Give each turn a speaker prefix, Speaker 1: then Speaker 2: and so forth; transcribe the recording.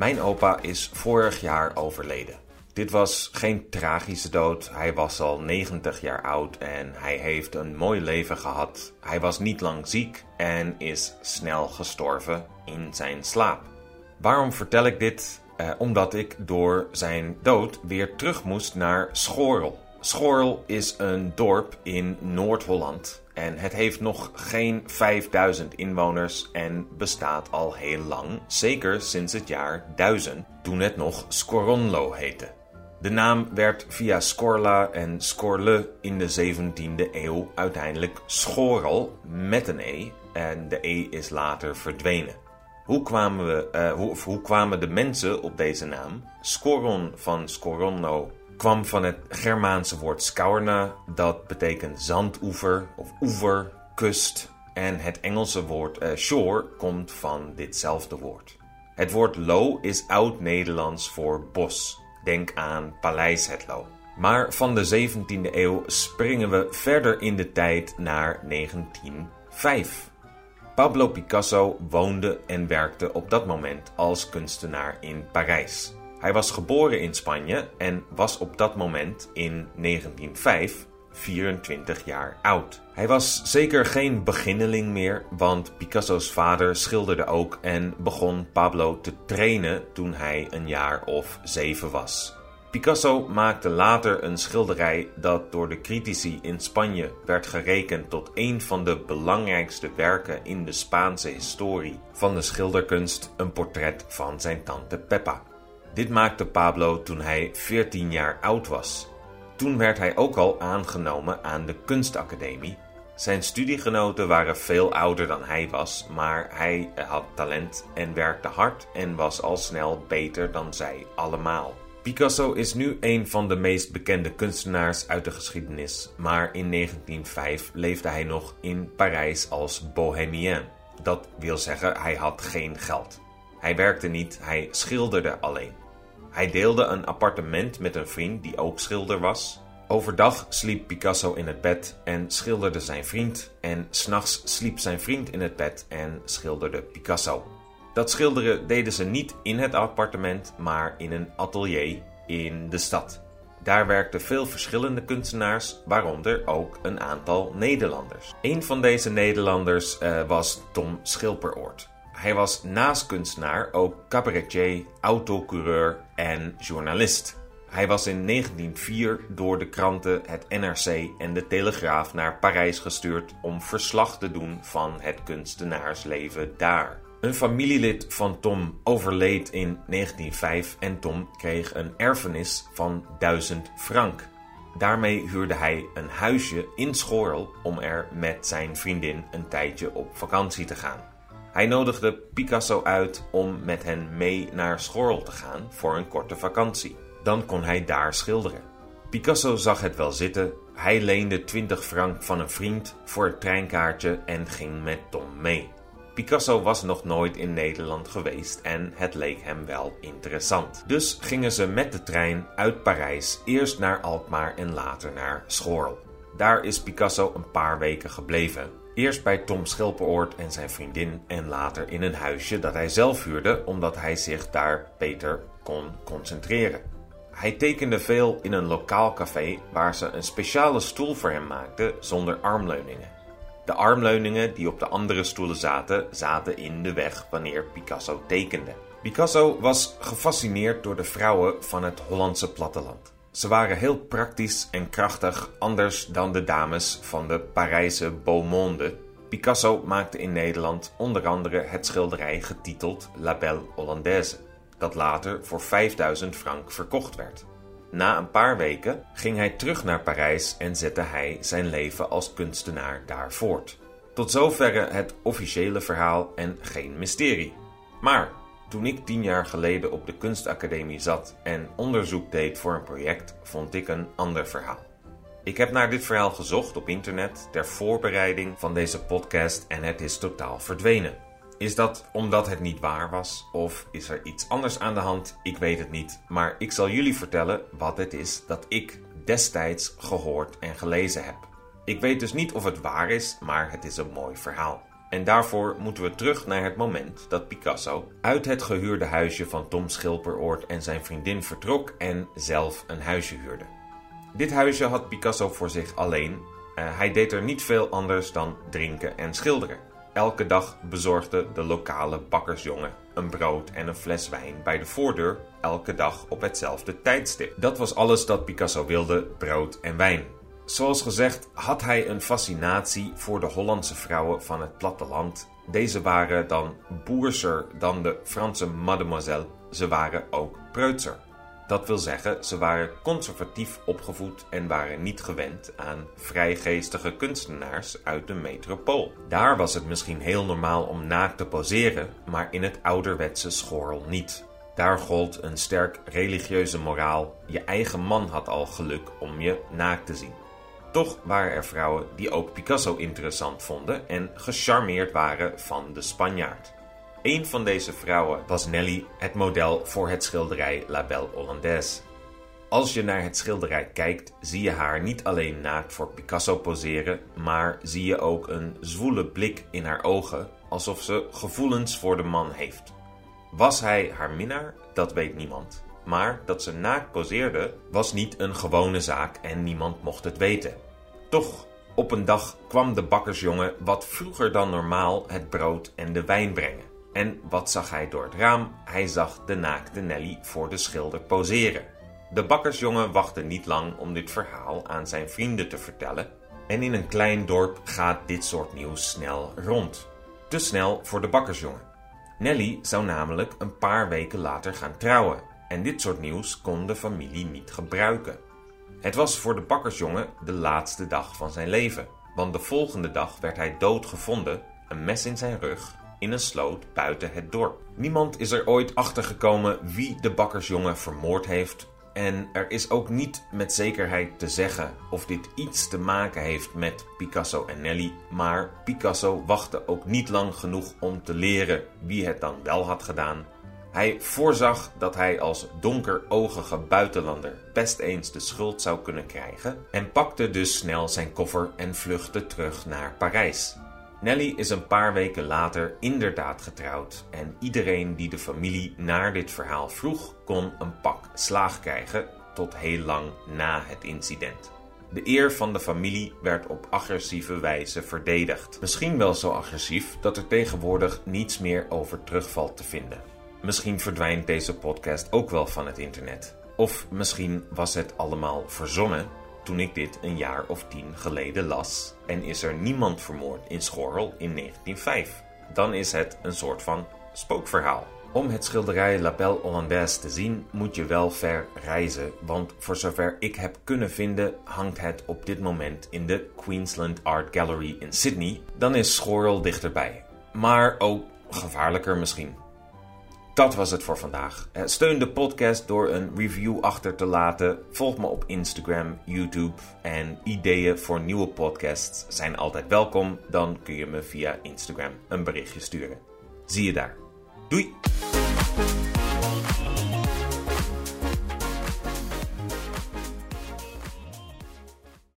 Speaker 1: Mijn opa is vorig jaar overleden. Dit was geen tragische dood. Hij was al 90 jaar oud en hij heeft een mooi leven gehad. Hij was niet lang ziek en is snel gestorven in zijn slaap. Waarom vertel ik dit? Eh, omdat ik door zijn dood weer terug moest naar Schorl. Schorl is een dorp in Noord-Holland en het heeft nog geen 5000 inwoners en bestaat al heel lang, zeker sinds het jaar 1000, toen het nog Scoronlo heette. De naam werd via Scorla en Scorle in de 17e eeuw uiteindelijk Schorl met een E en de E is later verdwenen. Hoe kwamen, we, uh, hoe, hoe kwamen de mensen op deze naam? Scoron van Scoronno kwam van het Germaanse woord skaurna, dat betekent zandoever of oever, kust. En het Engelse woord uh, shore komt van ditzelfde woord. Het woord lo is oud-Nederlands voor bos. Denk aan Paleis Hetlo. Maar van de 17e eeuw springen we verder in de tijd naar 1905. Pablo Picasso woonde en werkte op dat moment als kunstenaar in Parijs. Hij was geboren in Spanje en was op dat moment in 1905 24 jaar oud. Hij was zeker geen beginneling meer, want Picasso's vader schilderde ook en begon Pablo te trainen toen hij een jaar of zeven was. Picasso maakte later een schilderij dat door de critici in Spanje werd gerekend tot een van de belangrijkste werken in de Spaanse historie van de schilderkunst, een portret van zijn tante Peppa. Dit maakte Pablo toen hij 14 jaar oud was. Toen werd hij ook al aangenomen aan de kunstacademie. Zijn studiegenoten waren veel ouder dan hij was, maar hij had talent en werkte hard en was al snel beter dan zij allemaal. Picasso is nu een van de meest bekende kunstenaars uit de geschiedenis, maar in 1905 leefde hij nog in Parijs als bohemien. Dat wil zeggen, hij had geen geld. Hij werkte niet, hij schilderde alleen. Hij deelde een appartement met een vriend die ook schilder was. Overdag sliep Picasso in het bed en schilderde zijn vriend, en s'nachts sliep zijn vriend in het bed en schilderde Picasso. Dat schilderen deden ze niet in het appartement, maar in een atelier in de stad. Daar werkten veel verschillende kunstenaars, waaronder ook een aantal Nederlanders. Een van deze Nederlanders uh, was Tom Schilperoort. Hij was naast kunstenaar ook cabaretier, autocoureur en journalist. Hij was in 1904 door de kranten het NRC en de Telegraaf naar Parijs gestuurd om verslag te doen van het kunstenaarsleven daar. Een familielid van Tom overleed in 1905 en Tom kreeg een erfenis van 1000 frank. Daarmee huurde hij een huisje in Schorl om er met zijn vriendin een tijdje op vakantie te gaan. Hij nodigde Picasso uit om met hen mee naar Schorl te gaan voor een korte vakantie. Dan kon hij daar schilderen. Picasso zag het wel zitten. Hij leende 20 frank van een vriend voor het treinkaartje en ging met Tom mee. Picasso was nog nooit in Nederland geweest en het leek hem wel interessant. Dus gingen ze met de trein uit Parijs eerst naar Alkmaar en later naar Schorl. Daar is Picasso een paar weken gebleven. Eerst bij Tom Schilperoort en zijn vriendin en later in een huisje dat hij zelf huurde omdat hij zich daar beter kon concentreren. Hij tekende veel in een lokaal café waar ze een speciale stoel voor hem maakten zonder armleuningen. De armleuningen die op de andere stoelen zaten, zaten in de weg wanneer Picasso tekende. Picasso was gefascineerd door de vrouwen van het Hollandse platteland. Ze waren heel praktisch en krachtig, anders dan de dames van de Parijse Beaumonde. Picasso maakte in Nederland onder andere het schilderij getiteld La Belle Hollandaise, dat later voor 5000 frank verkocht werd. Na een paar weken ging hij terug naar Parijs en zette hij zijn leven als kunstenaar daar voort. Tot zoverre het officiële verhaal en geen mysterie. Maar toen ik tien jaar geleden op de kunstacademie zat en onderzoek deed voor een project, vond ik een ander verhaal. Ik heb naar dit verhaal gezocht op internet ter voorbereiding van deze podcast en het is totaal verdwenen. Is dat omdat het niet waar was? Of is er iets anders aan de hand? Ik weet het niet. Maar ik zal jullie vertellen wat het is dat ik destijds gehoord en gelezen heb. Ik weet dus niet of het waar is, maar het is een mooi verhaal. En daarvoor moeten we terug naar het moment dat Picasso uit het gehuurde huisje van Tom Schilperoort en zijn vriendin vertrok en zelf een huisje huurde. Dit huisje had Picasso voor zich alleen. Uh, hij deed er niet veel anders dan drinken en schilderen. Elke dag bezorgde de lokale bakkersjongen een brood en een fles wijn bij de voordeur, elke dag op hetzelfde tijdstip. Dat was alles dat Picasso wilde: brood en wijn. Zoals gezegd had hij een fascinatie voor de Hollandse vrouwen van het platteland. Deze waren dan boerser dan de Franse mademoiselle. Ze waren ook preutser. Dat wil zeggen, ze waren conservatief opgevoed en waren niet gewend aan vrijgeestige kunstenaars uit de metropool. Daar was het misschien heel normaal om naakt te poseren, maar in het ouderwetse schorl niet. Daar gold een sterk religieuze moraal. Je eigen man had al geluk om je naakt te zien. Toch waren er vrouwen die ook Picasso interessant vonden en gecharmeerd waren van de Spanjaard. Een van deze vrouwen was Nelly, het model voor het schilderij La Belle Hollandaise. Als je naar het schilderij kijkt, zie je haar niet alleen naakt voor Picasso poseren, maar zie je ook een zwoele blik in haar ogen, alsof ze gevoelens voor de man heeft. Was hij haar minnaar? Dat weet niemand. Maar dat ze naakt poseerde was niet een gewone zaak en niemand mocht het weten. Toch, op een dag kwam de bakkersjongen wat vroeger dan normaal het brood en de wijn brengen. En wat zag hij door het raam? Hij zag de naakte Nelly voor de schilder poseren. De bakkersjongen wachtte niet lang om dit verhaal aan zijn vrienden te vertellen. En in een klein dorp gaat dit soort nieuws snel rond. Te snel voor de bakkersjongen. Nelly zou namelijk een paar weken later gaan trouwen. En dit soort nieuws kon de familie niet gebruiken. Het was voor de bakkersjongen de laatste dag van zijn leven. Want de volgende dag werd hij dood gevonden, een mes in zijn rug in een sloot buiten het dorp. Niemand is er ooit achter gekomen wie de bakkersjongen vermoord heeft. En er is ook niet met zekerheid te zeggen of dit iets te maken heeft met Picasso en Nelly. Maar Picasso wachtte ook niet lang genoeg om te leren wie het dan wel had gedaan. Hij voorzag dat hij als donkeroogige buitenlander best eens de schuld zou kunnen krijgen en pakte dus snel zijn koffer en vluchtte terug naar Parijs. Nelly is een paar weken later inderdaad getrouwd en iedereen die de familie naar dit verhaal vroeg kon een pak slaag krijgen tot heel lang na het incident. De eer van de familie werd op agressieve wijze verdedigd. Misschien wel zo agressief dat er tegenwoordig niets meer over terugvalt te vinden. Misschien verdwijnt deze podcast ook wel van het internet. Of misschien was het allemaal verzonnen toen ik dit een jaar of tien geleden las. En is er niemand vermoord in Schorl in 1905. Dan is het een soort van spookverhaal. Om het schilderij La Belle Hollandaise te zien moet je wel ver reizen, want voor zover ik heb kunnen vinden hangt het op dit moment in de Queensland Art Gallery in Sydney. Dan is Schorl dichterbij, maar ook gevaarlijker misschien. Dat was het voor vandaag. Eh, steun de podcast door een review achter te laten. Volg me op Instagram, YouTube en ideeën voor nieuwe podcasts zijn altijd welkom. Dan kun je me via Instagram een berichtje sturen. Zie je daar. Doei!